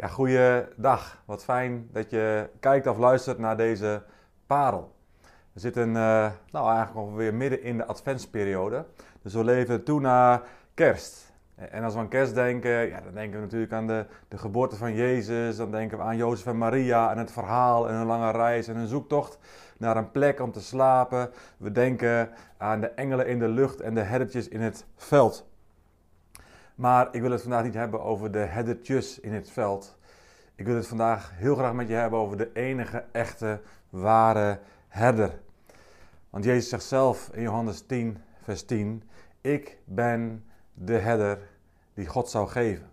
Ja, goeiedag. Wat fijn dat je kijkt of luistert naar deze parel. We zitten uh, nou, eigenlijk alweer midden in de adventsperiode. Dus we leven toe naar kerst. En als we aan kerst denken, ja, dan denken we natuurlijk aan de, de geboorte van Jezus. Dan denken we aan Jozef en Maria en het verhaal en een lange reis en een zoektocht naar een plek om te slapen. We denken aan de engelen in de lucht en de herdertjes in het veld. Maar ik wil het vandaag niet hebben over de herdertjes in het veld. Ik wil het vandaag heel graag met je hebben over de enige echte, ware herder. Want Jezus zegt zelf in Johannes 10, vers 10: Ik ben de herder die God zou geven.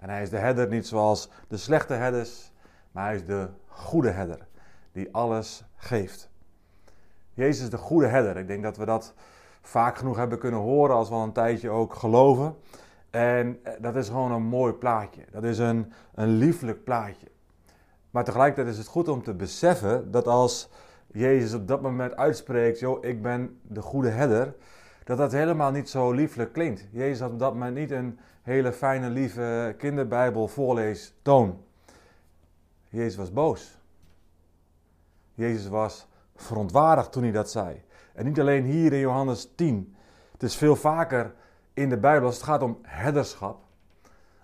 En hij is de herder niet zoals de slechte herders, maar hij is de goede herder die alles geeft. Jezus is de goede herder. Ik denk dat we dat vaak genoeg hebben kunnen horen als we al een tijdje ook geloven. En eh, dat is gewoon een mooi plaatje. Dat is een, een lieflijk plaatje. Maar tegelijkertijd is het goed om te beseffen dat als Jezus op dat moment uitspreekt: Joh, ik ben de goede herder. Dat dat helemaal niet zo lieflijk klinkt. Jezus had op dat moment niet een hele fijne, lieve kinderbijbel voorleestoon. Jezus was boos. Jezus was verontwaardigd toen hij dat zei. En niet alleen hier in Johannes 10. Het is veel vaker in de Bijbel, als het gaat om herderschap,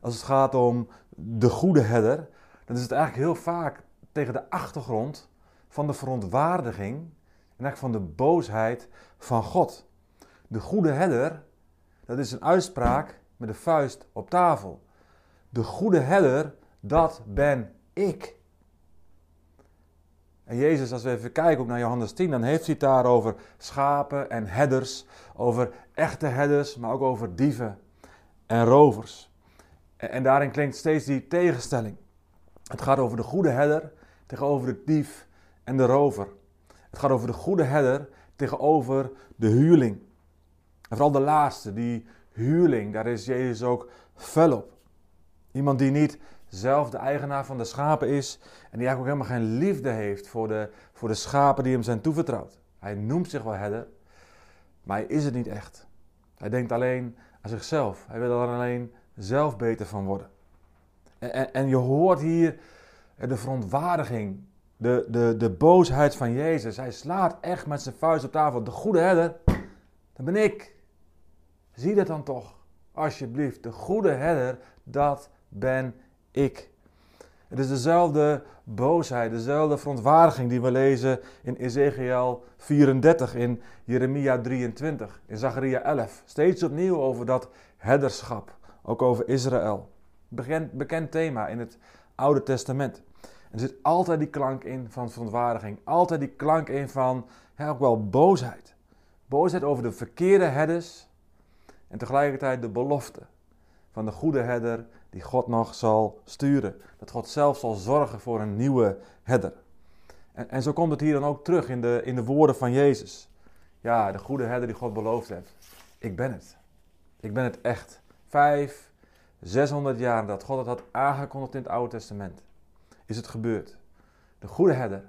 als het gaat om de goede herder, dan is het eigenlijk heel vaak tegen de achtergrond van de verontwaardiging en eigenlijk van de boosheid van God. De goede herder, dat is een uitspraak met de vuist op tafel. De goede herder, dat ben ik. En Jezus, als we even kijken ook naar Johannes 10, dan heeft hij het daar over schapen en herders, over echte herders, maar ook over dieven en rovers. En, daarin klinkt steeds die tegenstelling. Het gaat over de goede herder tegenover de dief en de rover. Het gaat over de goede herder tegenover de huurling. En vooral de laatste, die huurling, daar is Jezus ook fel op. Iemand die niet zelf de eigenaar van de schapen is en die eigenlijk ook helemaal geen liefde heeft voor de, voor de schapen die hem zijn toevertrouwd. Hij noemt zich wel herder, maar hij is het niet echt. Hij denkt alleen aan zichzelf. Hij wil er alleen zelf beter van worden. En, en, en je hoort hier de verontwaardiging, de, de, de boosheid van Jezus. Hij slaat echt met zijn vuist op tafel. De goede herder, dat ben ik. Zie dat dan toch, alsjeblieft. De goede herder, dat ben ik. Het is dezelfde boosheid, dezelfde verontwaardiging die we lezen in Ezekiel 34, in Jeremia 23, in Zacharia 11. Steeds opnieuw over dat herderschap, ook over Israël. Bekend, bekend thema in het Oude Testament. er zit altijd die klank in van verontwaardiging, altijd die klank in van ook wel boosheid. Boosheid over de verkeerde herders en tegelijkertijd de belofte van de goede herder die God nog zal sturen. Dat God zelf zal zorgen voor een nieuwe herder. En, en zo komt het hier dan ook terug in de, in de woorden van Jezus. Ja, de goede herder die God beloofd heeft. Ik ben het. Ik ben het echt. Vijf, zeshonderd jaar dat God het had aangekondigd in het Oude Testament, is het gebeurd. De goede herder,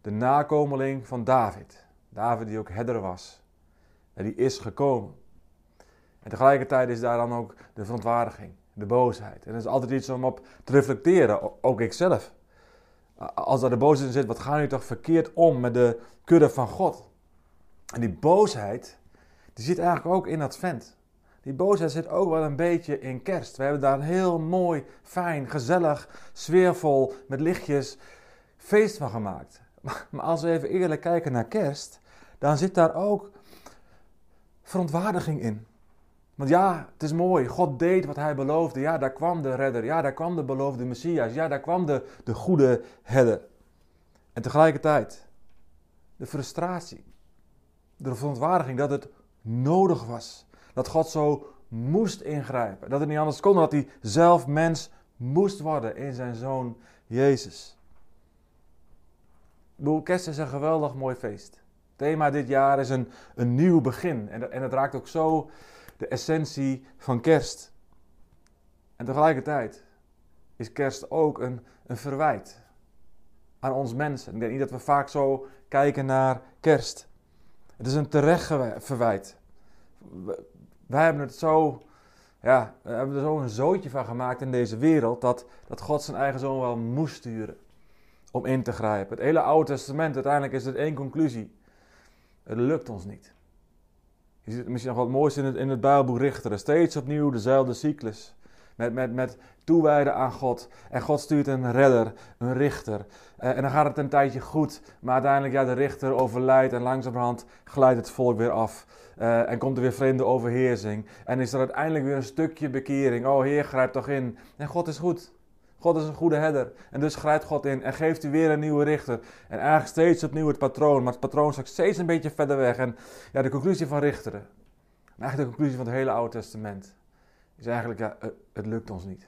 de nakomeling van David. David die ook herder was. En die is gekomen. En tegelijkertijd is daar dan ook de verontwaardiging de boosheid. En dat is altijd iets om op te reflecteren, ook ikzelf. Als daar de boosheid in zit, wat gaan jullie toch verkeerd om met de kudde van God? En die boosheid, die zit eigenlijk ook in Advent. Die boosheid zit ook wel een beetje in kerst. We hebben daar een heel mooi, fijn, gezellig, sfeervol, met lichtjes feest van gemaakt. Maar als we even eerlijk kijken naar kerst, dan zit daar ook verontwaardiging in. Want ja, het is mooi. God deed wat hij beloofde. Ja, daar kwam de redder. Ja, daar kwam de beloofde Messias. Ja, daar kwam de, de goede herder. En tegelijkertijd de frustratie. De verontwaardiging dat het nodig was. Dat God zo moest ingrijpen. Dat het niet anders kon dat hij zelf mens moest worden in zijn zoon Jezus. Kerst is een geweldig mooi feest. thema dit jaar is een, een nieuw begin. En, en het raakt ook zo de essentie van kerst. En tegelijkertijd is kerst ook een, een verwijt aan ons mensen. Ik denk niet dat we vaak zo kijken naar kerst. Het is een terecht verwijt. Wij hebben het zo ja, hebben er zo een zootje van gemaakt in deze wereld dat, dat God zijn eigen zoon wel moest sturen om in te grijpen. Het hele Oude Testament, uiteindelijk is het één conclusie. Het lukt ons niet. Je ziet misschien nog wat moois in het, in het Bijbelboek Richteren. Steeds opnieuw dezelfde cyclus. Met, met, met toewijden aan God. En God stuurt een redder, een richter. Eh, en dan gaat het een tijdje goed. Maar uiteindelijk, ja, de richter overlijdt en langzamerhand glijdt het volk weer af. Uh, en komt er weer vreemde overheersing. En is er uiteindelijk weer een stukje bekering. Oh Heer, grijp toch in. En God is goed. God is een goede herder. En dus grijpt God in en geeft u weer een nieuwe richter. En eigenlijk steeds opnieuw het patroon. Maar het patroon staat steeds een beetje verder weg. En ja, de conclusie van richteren. En eigenlijk de conclusie van het hele Oude Testament. Is eigenlijk, ja, het lukt ons niet.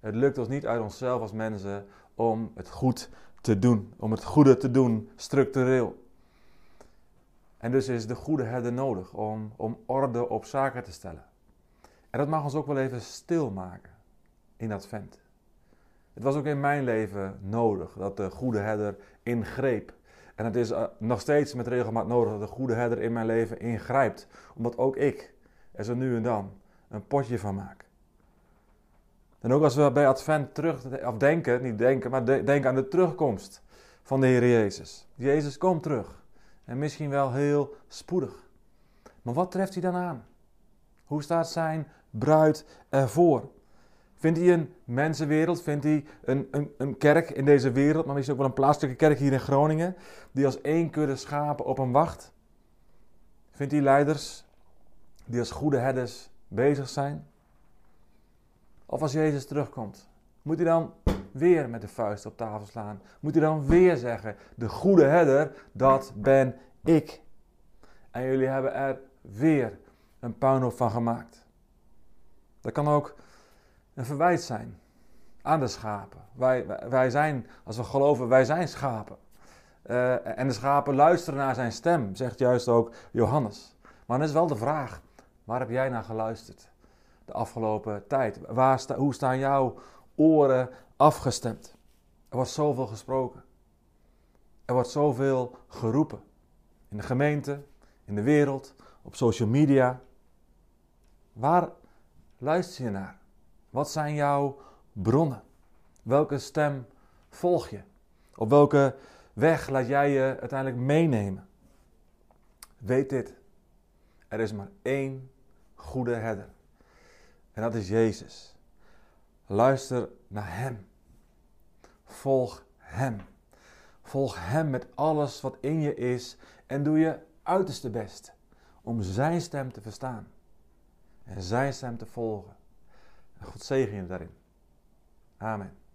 Het lukt ons niet uit onszelf als mensen om het goed te doen. Om het goede te doen, structureel. En dus is de goede herder nodig om, om orde op zaken te stellen. En dat mag ons ook wel even stilmaken in Advent. Het was ook in mijn leven nodig dat de goede herder ingreep. En het is eh, nog steeds met regelmaat nodig dat de goede herder in mijn leven ingrijpt. Omdat ook ik er zo nu en dan een potje van maak. En ook als we bij Advent terug, of denken, niet denken, maar denken aan de terugkomst van de Heer Jezus. Jezus komt terug. En misschien wel heel spoedig. Maar wat treft hij dan aan? Hoe staat zijn bruid ervoor? Vindt hij een mensenwereld? Vindt hij een, een, een kerk in deze wereld, maar misschien ook wel een plaatselijke kerk hier in Groningen, die als één kudde schapen op hem wacht? Vindt hij leiders die als goede herders bezig zijn? Of als Jezus terugkomt, moet hij dan weer met de vuist op tafel slaan? Moet hij dan weer zeggen: De goede herder, dat ben ik. En jullie hebben er weer een puinhoop van gemaakt. Dat kan ook een verwijt zijn aan de schapen. Wij, wij zijn, als we geloven, wij zijn schapen. Uh, en de schapen luisteren naar zijn stem, zegt juist ook Johannes. Maar dan is wel de vraag: waar heb jij naar geluisterd de afgelopen tijd? Waar hoe staan jouw oren afgestemd? Er wordt zoveel gesproken. Er wordt zoveel geroepen. In de gemeente, in de wereld, op social media. Waar luister je naar? Wat zijn jouw bronnen? Welke stem volg je? Op welke weg laat jij je uiteindelijk meenemen? Weet dit. Er is maar één goede herder. En dat is Jezus. Luister naar Hem. Volg Hem. Volg Hem met alles wat in je is en doe je uiterste best om Zijn stem te verstaan en Zijn stem te volgen. God zegen je daarin. Amen.